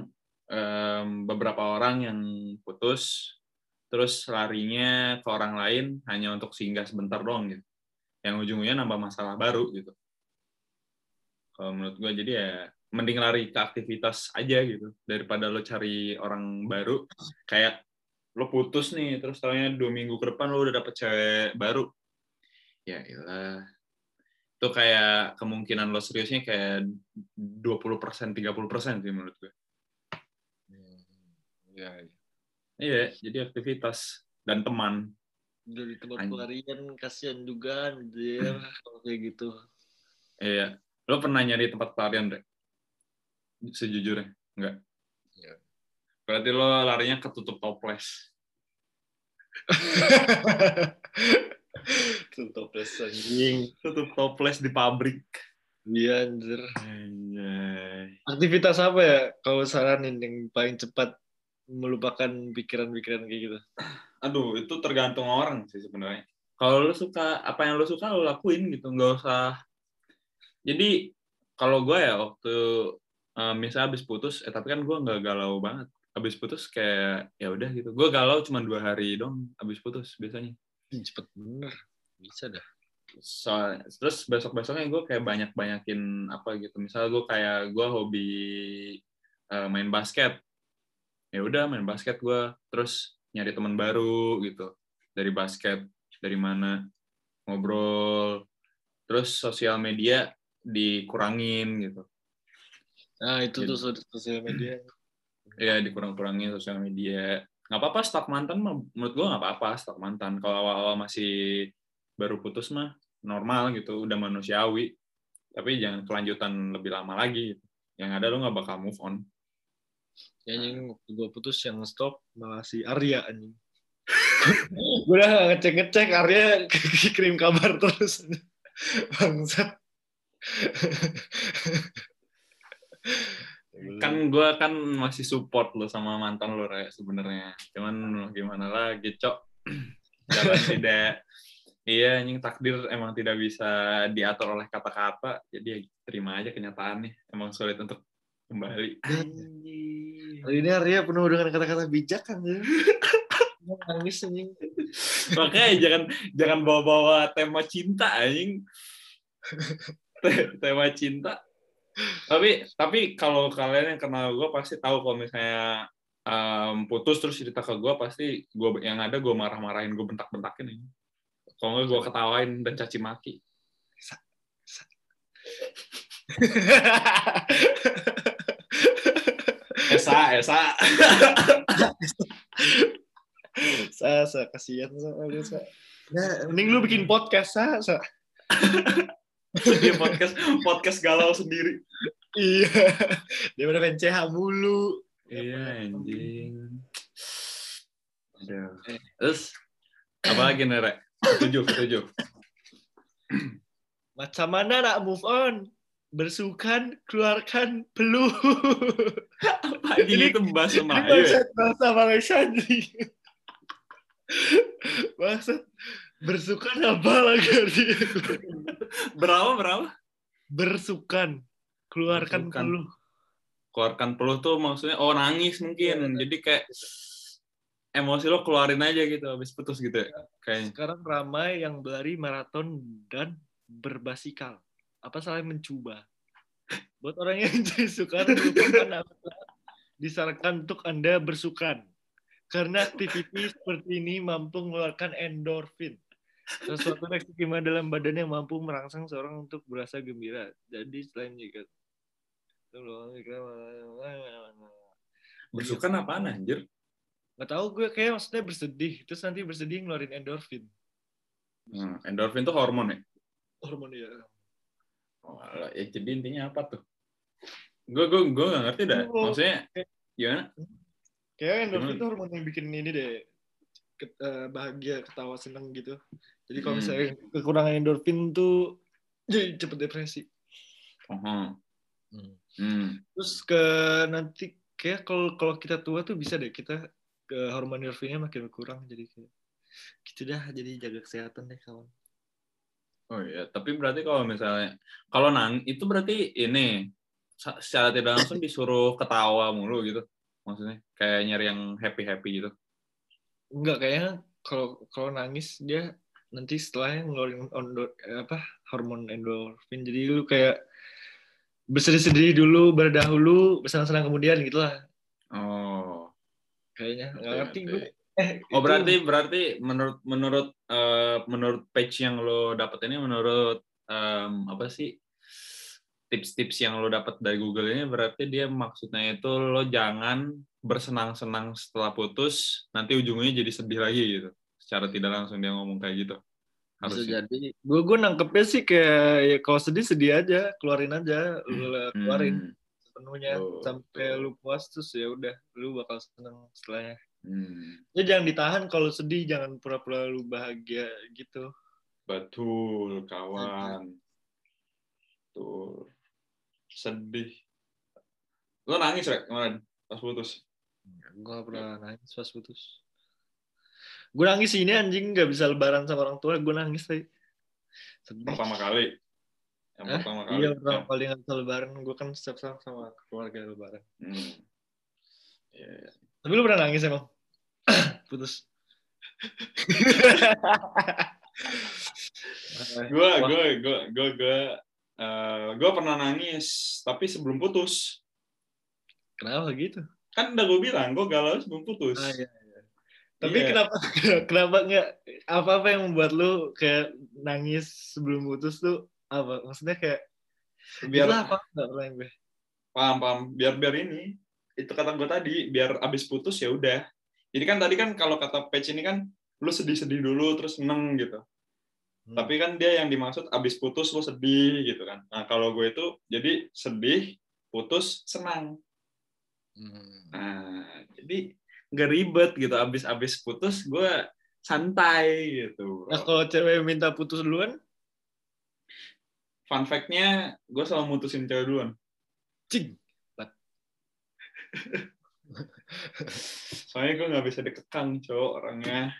em, beberapa orang yang putus terus larinya ke orang lain hanya untuk singgah sebentar doang gitu yang ujung-ujungnya nambah masalah baru gitu. Kalau menurut gue jadi ya mending lari ke aktivitas aja gitu daripada lo cari orang baru kayak lo putus nih terus taunya dua minggu ke depan lo udah dapet cewek baru ya ilah itu kayak kemungkinan lo seriusnya kayak 20% 30% sih menurut gue Iya. iya. iya jadi aktivitas dan teman Dari Anjing. pelarian kasihan juga anjir kalau kayak gitu. iya lo pernah nyari tempat pelarian Rek? sejujurnya enggak. Berarti lo larinya ketutup toples Toples anjing. tutup toples di pabrik Iya anjir. Anjay. Aktivitas apa ya kalau saranin yang paling cepat melupakan pikiran-pikiran kayak gitu? aduh itu tergantung orang sih sebenarnya kalau lo suka apa yang lo suka lo lakuin gitu nggak usah jadi kalau gue ya waktu eh, misalnya habis putus eh tapi kan gue nggak galau banget habis putus kayak ya udah gitu. Gue galau cuma dua hari dong habis putus biasanya. Cepet bener. Bisa dah. soal terus besok besoknya gue kayak banyak banyakin apa gitu. Misalnya gue kayak gue hobi eh, main basket. Ya udah main basket gue terus nyari teman baru gitu. Dari basket dari mana ngobrol. Terus sosial media dikurangin gitu. Nah itu tuh sos- sosial media. Ya dikurang-kurangin sosial media nggak apa-apa stak mantan mah menurut gue nggak apa-apa stak mantan kalau awal-awal masih baru putus mah normal gitu udah manusiawi tapi jangan kelanjutan lebih lama lagi gitu. yang ada lo nggak bakal move on Ya anjing waktu gue putus yang stop malah si Arya anjing. gue udah gak ngecek-ngecek Arya kirim kabar terus. Bangsat. kan gue kan masih support lo sama mantan lo Rek, sebenarnya cuman gimana lagi cok jalan tidak iya anjing takdir emang tidak bisa diatur oleh kata-kata jadi ya terima aja kenyataannya emang sulit untuk kembali. Hari ini Arya penuh dengan kata-kata bijak kan. ya. Nangis anjing. makanya jangan jangan bawa-bawa tema cinta anjing Te- tema cinta tapi tapi kalau kalian yang kenal gue pasti tahu kalau misalnya em, putus terus cerita ke gue pasti gue yang ada gue marah-marahin gue bentak-bentakin ini. Kalau nggak gue ketawain dan caci maki. Esa Esa. Sa, sa, kasihan sa, Arya, sa. Nah, mending lu bikin podcast sa, sa. dia podcast podcast galau sendiri Iya. Dia udah main CH mulu. iya anjing Aduh. terus apa lagi nih Rek? ketujuh ketujuh Macam mana nak move on? Bersukan, keluarkan peluh. Apa ini itu bahasa Melayu ya? bahasa bahasa Malaysia. Maksud bersukan apa lagi? Berapa berapa? Bersukan, keluarkan Bersukan. peluh. Keluarkan peluh tuh maksudnya oh nangis mungkin. Jadi kayak emosi lo keluarin aja gitu habis putus gitu ya. Kayaknya. Sekarang ramai yang berlari maraton dan berbasikal. Apa salah mencoba? Buat orang yang suka disarankan untuk Anda bersukan. Karena aktiviti seperti ini mampu mengeluarkan endorfin. Sesuatu reaksi kimia dalam badan yang mampu merangsang seorang untuk berasa gembira. Jadi selain juga Bersukan apaan anjir? Gak tau gue kayak maksudnya bersedih. Terus nanti bersedih ngeluarin endorfin. Hmm, endorfin tuh hormon ya? Hormon ya. Oh, ya jadi intinya apa tuh? Gue gue gue nggak ngerti dah. Oh. Maksudnya gimana? Kayak endorfin itu hormon yang bikin ini deh ke- eh, bahagia, ketawa, seneng gitu. Jadi kalau Hmm. misalnya kekurangan endorfin tuh jadi cepet depresi. Oh, hmm. Terus ke nanti kayak kalau kalau kita tua tuh bisa deh kita ke hormon endorfinnya makin berkurang jadi kayak gitu dah jadi jaga kesehatan deh kawan. Oh iya, tapi berarti kalau misalnya kalau nang itu berarti ini secara tidak langsung disuruh ketawa mulu gitu. Maksudnya kayak nyari yang happy happy gitu. Enggak kayaknya kalau kalau nangis dia nanti setelahnya ngeluarin ondo, apa hormon endorfin. Jadi lu kayak bersedih-sedih dulu berdahulu bersenang-senang kemudian gitulah. Oh. kayaknya nggak ngerti gue eh Oh itu- berarti berarti menurut menurut eh, menurut page yang lo dapet ini menurut em, apa sih tips-tips yang lo dapat dari Google ini berarti dia maksudnya itu lo jangan bersenang-senang setelah putus nanti ujungnya jadi sedih lagi gitu secara tidak langsung dia ngomong kayak gitu. Bisa harusnya jadi. Gue gue nangkepnya sih kayak ya kalau sedih sedih aja. Keluarin aja. Lu keluarin Hmm, sepenuhnya. Betul, sampai lu puas terus ya udah lu bakal seneng setelahnya. Hmm. ya jangan ditahan kalau sedih. Jangan pura-pura lu bahagia gitu. Betul kawan. Tuh sedih. Lo nangis rek kemarin? Pas putus? Gue pernah nangis pas putus gue nangis ini anjing. Gak bisa lebaran sama orang tua gue nangis sedih. Pertama kali. Yang Hah? pertama kali. Iya pertama yang- kali gak bisa lebaran. Gue kan setiap sama sama keluarga lebaran. Hmm. Iya, iya. tapi lu pernah nangis emang? Putus. Gue gue gue gue gue gue pernah nangis tapi sebelum putus. Kenapa gitu? Kan udah gue bilang gue galau sebelum putus. Ah, iya, iya. Tapi Iya. kenapa kenapa nggak apa apa yang membuat lu kayak nangis sebelum putus tuh apa? Maksudnya kayak biar apa nggak pernah gue. paham paham biar biar ini itu kata gue tadi biar abis putus ya udah jadi kan tadi kan kalau kata page ini kan lu sedih-sedih dulu terus seneng gitu Hmm. tapi kan dia yang dimaksud abis putus lu sedih gitu kan nah kalau gue itu jadi sedih putus senang Hmm. Nah, jadi nggak ribet gitu. Abis-abis putus, gue santai gitu. bro. Nah kalau cewek minta putus duluan, Fun fact-nya, gue selalu mutusin cewek duluan. cing. Soalnya gue nggak bisa dikekang, cowok orangnya.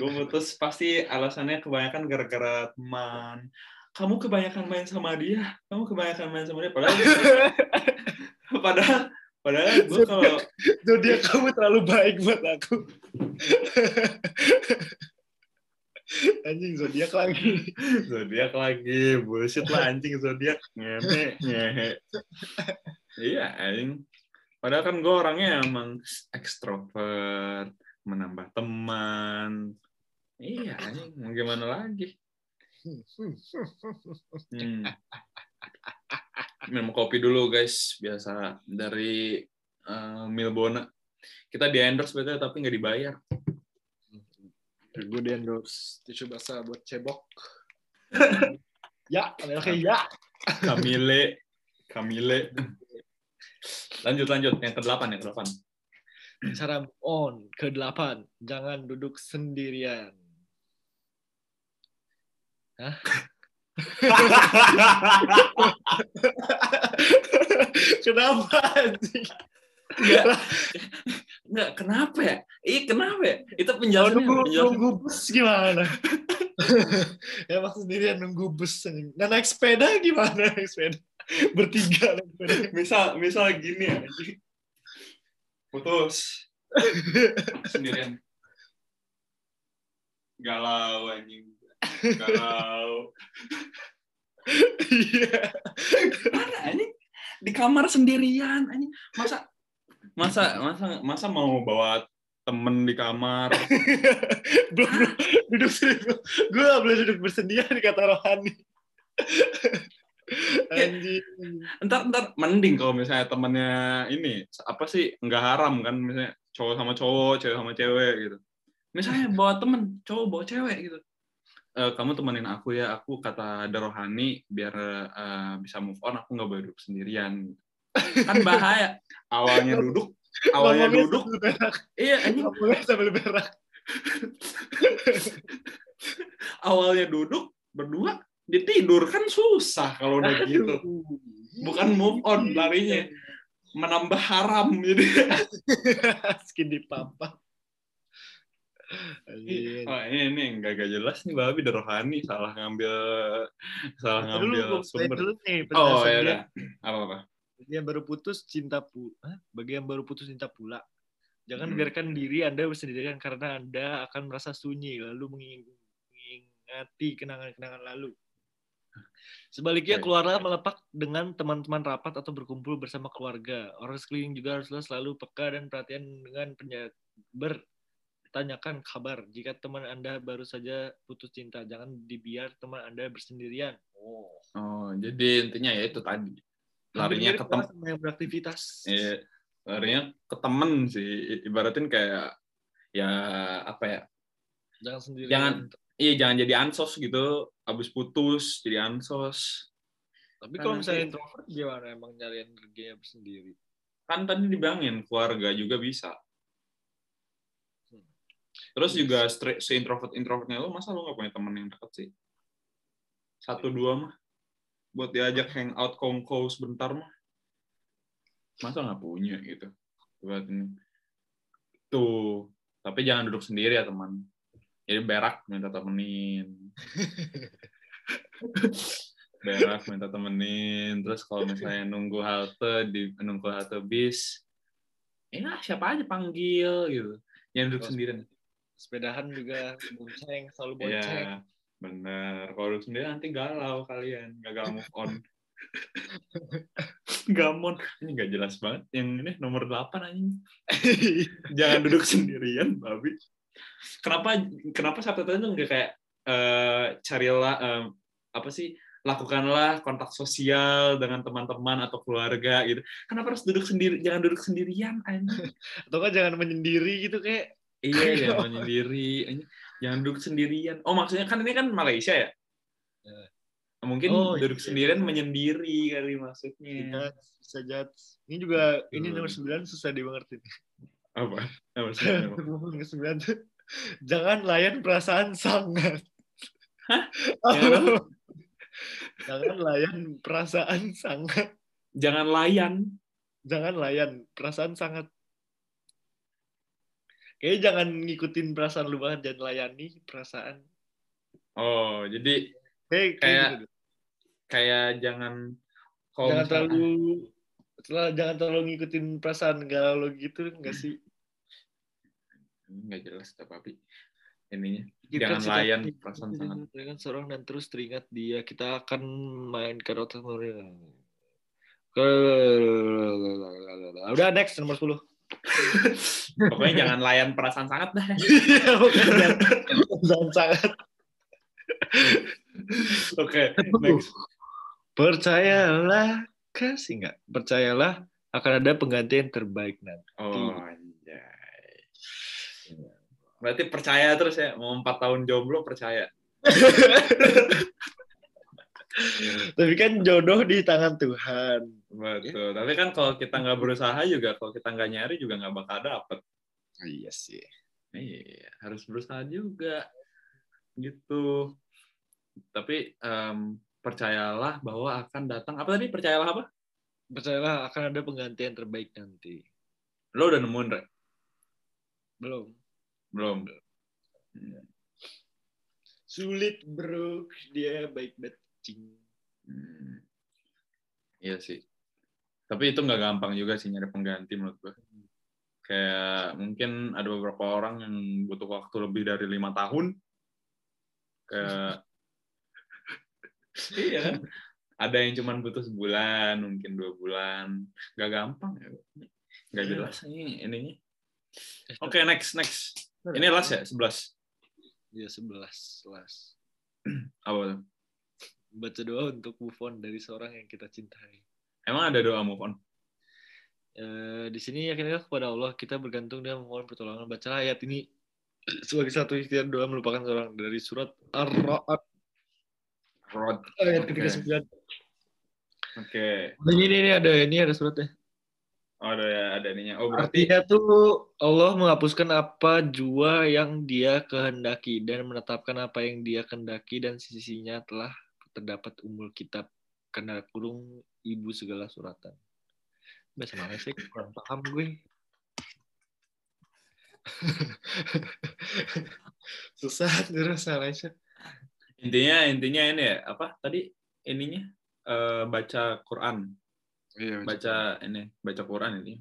Gue putus pasti alasannya kebanyakan gara-gara teman. Kamu kebanyakan main sama dia. Kamu kebanyakan main sama dia. Padahal, padahal, padahal gue kalau Zodiak kamu terlalu baik buat aku. Anjing zodiak lagi. zodiak lagi bullshit lah anjing zodiak ngehe ngehe iya anjing padahal kan gue orangnya emang ekstrovert menambah teman iya anjing mau gimana lagi hmm. Minum kopi dulu guys. Biasa dari eh, Milbona kita di endorse betul tapi nggak dibayar. Gue di endorse. Tisu basah buat cebok. ya, oke ya. Kamile. Kamile. Lanjut lanjut. Yang ke delapan yang ke delapan Cara on. Ke delapan, jangan duduk sendirian. Hah? Kenapa anjing? Enggak. Enggak, kenapa ya? Ih, kenapa ya? Itu Kalau penjelasannya, nunggu, penjelasan. nunggu bus gimana? ya maksud sendirian nunggu bus. Nah naik sepeda gimana naik sepeda? Bertiga naik sepeda. Misal, misal gini ya. Putus. Sendirian. Galau anjing. Galau. Iya. Anjing? Di kamar sendirian anjing. Masa masa masa masa mau bawa temen di kamar belum belum duduk sendiri. Gue gak boleh duduk bersendirian kata rohani. Anjing. ntar ntar mending kalau misalnya temennya ini apa sih nggak haram kan misalnya cowok sama cowok cewek sama cewek gitu misalnya bawa temen cowok bawa cewek gitu Eh, kamu temenin aku ya aku kata ada rohani biar eh, bisa move on aku nggak boleh duduk sendirian. Kan bahaya. Awalnya duduk awalnya Ngomongnya duduk. iya Ngomongnya sambil berak. awalnya duduk berdua dia tidur. Kan susah kalau udah gitu. Bukan move on larinya. Menambah haram gitu Skin di papa. Anjing. Oh, ini ini nggak gak jelas nih babi dari rohani salah ngambil salah Dulu ngambil mulai sumber. dulu nih Oh ya udah. Apa apa? Bagi yang baru putus cinta pula, bagi yang baru putus cinta pula. Jangan Hmm. biarkan diri Anda bersendirian karena Anda akan merasa sunyi lalu menging- mengingati kenangan-kenangan lalu. Sebaliknya keluarlah melepak dengan teman-teman rapat atau berkumpul bersama keluarga. Orang sekeliling juga haruslah selalu peka dan perhatian dengan penya- bertanyakan kabar. Jika teman Anda baru saja putus cinta, jangan dibiar teman Anda bersendirian. Oh. Oh jadi intinya ya itu tadi larinya ke tem sama yang beraktivitas. eh, larinya ke temen sih ibaratin kayak ya apa ya Jangan sendiri. Jangan- iya jangan jadi ansos gitu abis putus jadi ansos Tapi kalau Nanti- misalnya introvert gimana emang nyariin kerjanya sendiri? kan tadi dibilangin keluarga juga bisa. Terus juga se introvert introvertnya lu masa lu nggak punya temen yang deket sih? Satu dua mah. Buat diajak hangout kongko sebentar mah. Masa nggak punya gitu? Buat ini. Tuh tapi jangan duduk sendiri ya teman. Jadi berak minta temenin. Berak minta temenin. Terus kalau misalnya nunggu halte di nunggu halte bis ya siapa aja panggil gitu. Jangan duduk sendirian Sepedahan juga bonceng, selalu bonceng. Iya, bener. Kalau sendiri nanti galau kalian, gagal move on. Gamon, ini nggak jelas banget. Yang ini nomor 8 anjing. Jangan duduk sendirian, babi. Kenapa kenapa Sabtu itu nggak kayak eh, carilah eh, apa sih lakukanlah kontak sosial dengan teman-teman atau keluarga gitu. Kenapa harus duduk sendiri? Jangan duduk sendirian, anjing. Atau kan jangan menyendiri gitu kayak Iya, jangan menyendiri. Jangan duduk sendirian. Oh, maksudnya kan ini kan Malaysia ya? Ya. Mungkin Oh, duduk iya. sendirian menyendiri kali maksudnya. bisa bisa judge. Ini juga ini Hmm. nomor 9 susah dimengerti. Apa? Sih? Apa? Nomor 9 tuh jangan layan perasaan sangat. Hah? Apa? jangan layan perasaan sangat. Jangan layan. Jangan layan perasaan sangat. Kayaknya jangan ngikutin perasaan lu banget, jangan layani perasaan. Oh, jadi Kayak, kayak Kayak- gitu. kayak jangan kalau jangan terlalu setelah jangan terlalu ngikutin perasaan galau lo gitu enggak sih nggak jelas tapi ininya Jangan situasi layan yang perasaan tidak sangat. dengan seorang dan terus teringat dia kita akan mainkan otak mereka udah next nomor 10 pokoknya jangan layan perasaan sangat dah. Iya, jangan sangat. Oke next. Percayalah kasih nggak? Percayalah akan ada pengganti yang terbaik nanti. Oh anjay. Berarti percaya terus ya? Mau empat tahun jomblo percaya tapi kan jodoh di tangan Tuhan betul tapi kan kalau kita nggak berusaha juga kalau kita nggak nyari juga nggak bakal dapet iya sih Iya, harus berusaha juga. Gitu. Tapi em, percayalah bahwa akan datang apa tadi percayalah apa Percayalah akan ada penggantian terbaik nanti. lo udah nemuin Re? Belum. belum Sulit bro, dia baik banget. Cing. Hmm. Iya sih. Tapi itu nggak gampang juga sih nyari pengganti menurut gue. Kayak mungkin ada beberapa orang yang butuh waktu lebih dari lima tahun. Kayak iya kan? Ada yang cuma butuh sebulan, mungkin dua bulan. Gak gampang ya. Gak Iya. jelas ini ininya. Oke, next, next. Ini last ya, 11. Iya sebelas, sebelas. Apa tuh? Baca doa untuk move on dari seorang yang kita cintai. Emang ada doa move on? Eh, di sini yakinlah kepada Allah kita bergantung dan memohon pertolongan. Bacalah ayat ini sebagai satu ikhtiar doa melupakan seorang dari surat Ar-Ra'd ayat Oke. ketiga sembilan. Oke. Ini, ini ini ada ini ada suratnya. Oh, ada ya, ada ininya. Oh, berarti Artinya tuh Allah menghapuskan apa jua yang dia kehendaki dan menetapkan apa yang dia kehendaki dan sisinya telah terdapat umul kitab kena kurung ibu segala suratan. Bahasa Malaysia kurang paham gue. Susah terus Malaysia. intinya intinya ini ya, apa tadi ininya eh, baca Quran, Iya, baca ini, baca Quran ini.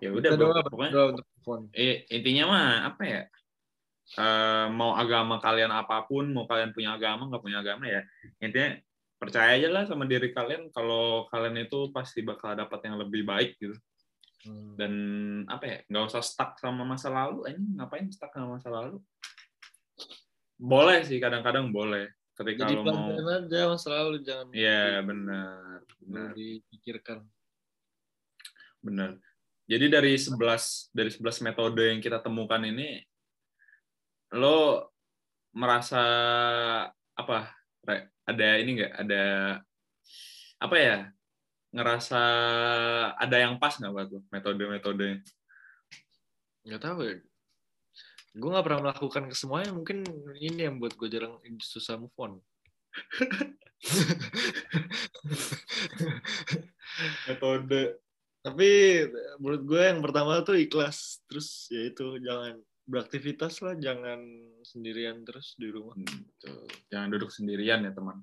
Ya udah doa, pokoknya doa untuk on. eh, intinya mah apa ya? Eh, mau agama kalian apa pun, mau kalian punya agama nggak punya agama ya, intinya percaya aja lah sama diri kalian kalau kalian itu pasti bakal dapat yang lebih baik gitu. Hmm. dan apa ya nggak usah stuck sama masa lalu ini ngapain stuck sama masa lalu boleh sih kadang-kadang boleh ketika Jadi lo mau aja masa lalu jangan Iya benar perlu benar dipikirkan. benar jadi dari 11 dari 11 metode yang kita temukan ini lo merasa apa? Re? ada ini nggak? Ada apa ya? Ngerasa ada yang pas nggak buat lo? Metode-metode nggak tahu ya. Gue nggak pernah melakukan ke semuanya mungkin ini yang buat gue jarang susah move on. Metode. Tapi menurut gue yang pertama tuh ikhlas terus ya itu jangan beraktivitas lah jangan sendirian terus di rumah Hmm, Tuh. Jangan duduk sendirian ya teman.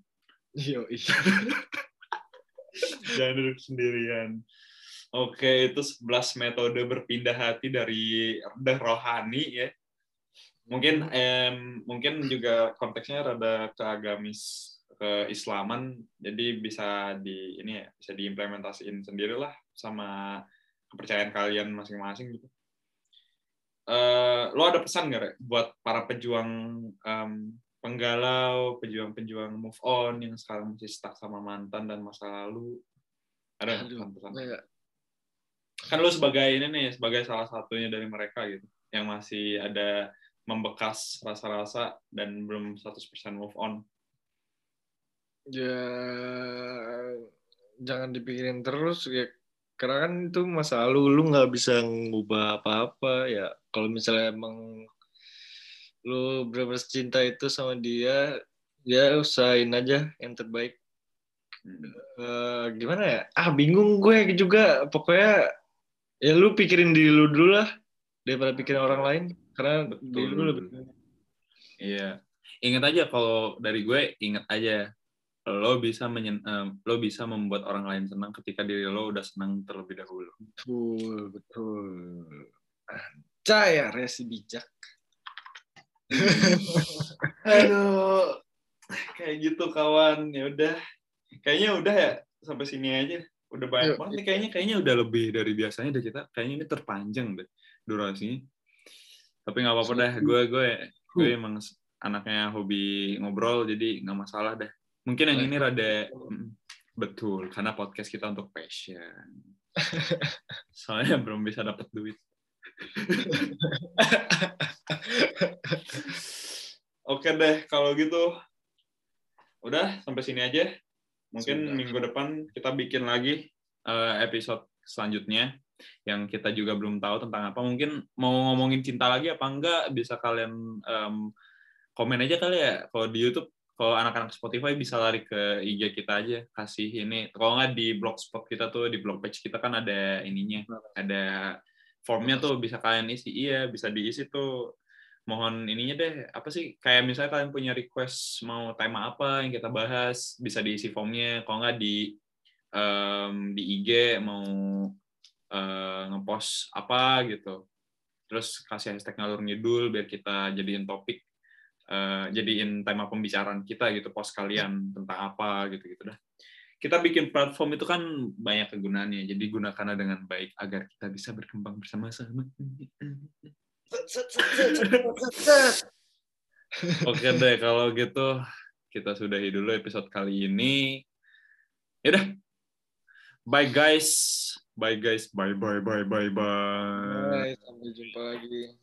iya iya Jangan duduk sendirian. Oke, itu 11 metode berpindah hati dari rendah rohani ya. Mungkin em, mungkin juga konteksnya rada ke agamis keislaman, jadi bisa di ini ya, bisa diimplementasiin sendirilah sama kepercayaan kalian masing-masing gitu. Eh, lo ada pesan nggak Rek, buat para pejuang em, penggalau, pejuang-pejuang move on yang sekarang masih stuck sama mantan dan masa lalu? Ada pesan-pesan? Kan lo sebagai ini nih, sebagai salah satunya dari mereka gitu, yang masih ada membekas rasa-rasa dan belum 100% move on. ya jangan dipikirin terus ya karena kan itu masa lalu lu nggak bisa ngubah apa-apa ya kalau misalnya emang lu benar-benar cinta itu sama dia ya usahain aja yang terbaik. Eh, gimana ya ah bingung gue juga pokoknya ya lu pikirin diri lu dulu lah daripada pikirin orang lain karena Betul. diri lu lebih Iya. Ingat aja kalau dari gue, ingat aja lo bisa menyen- em, lo bisa membuat orang lain senang ketika diri lo udah senang terlebih dahulu. betul betul Caya resi bijak Aduh, kayak gitu kawan. Ya udah, kayaknya udah ya sampai sini aja. Udah banyak banget nih kayaknya kayaknya udah lebih dari biasanya deh kita. Kayaknya ini terpanjang deh durasinya. Tapi nggak apa-apa dah. Gue gue gue emang anaknya hobi ngobrol jadi nggak masalah deh. Mungkin yang ini rada mm, betul karena podcast kita untuk passion. Soalnya belum bisa dapat duit. Oke deh, kalau gitu udah sampai sini aja. Mungkin Sudah. minggu depan kita bikin lagi eh, episode selanjutnya yang kita juga belum tahu tentang apa. Mungkin mau ngomongin cinta lagi apa enggak bisa kalian komen aja kali ya. Kalau di YouTube kalau anak-anak Spotify bisa lari ke IG kita aja kasih ini kalau nggak di blogspot kita tuh di blog page kita kan ada ininya ada formnya tuh bisa kalian isi. Iya bisa diisi tuh. Mohon ininya deh apa sih kayak misalnya kalian punya request mau tema apa yang kita bahas bisa diisi formnya. Kalau nggak di um, di IG mau uh, ngepost apa gitu. Terus kasih hashtag ngalur ngidul biar kita jadiin topik uh, jadiin tema pembicaraan kita gitu post kalian tentang apa gitu gitu dah kita bikin platform itu kan banyak kegunaannya jadi gunakanlah dengan baik agar kita bisa berkembang bersama-sama oke deh kalau gitu kita sudahi dulu episode kali ini. Ya udah. Bye guys. Bye guys. Bye bye bye bye bye, bye sampai jumpa lagi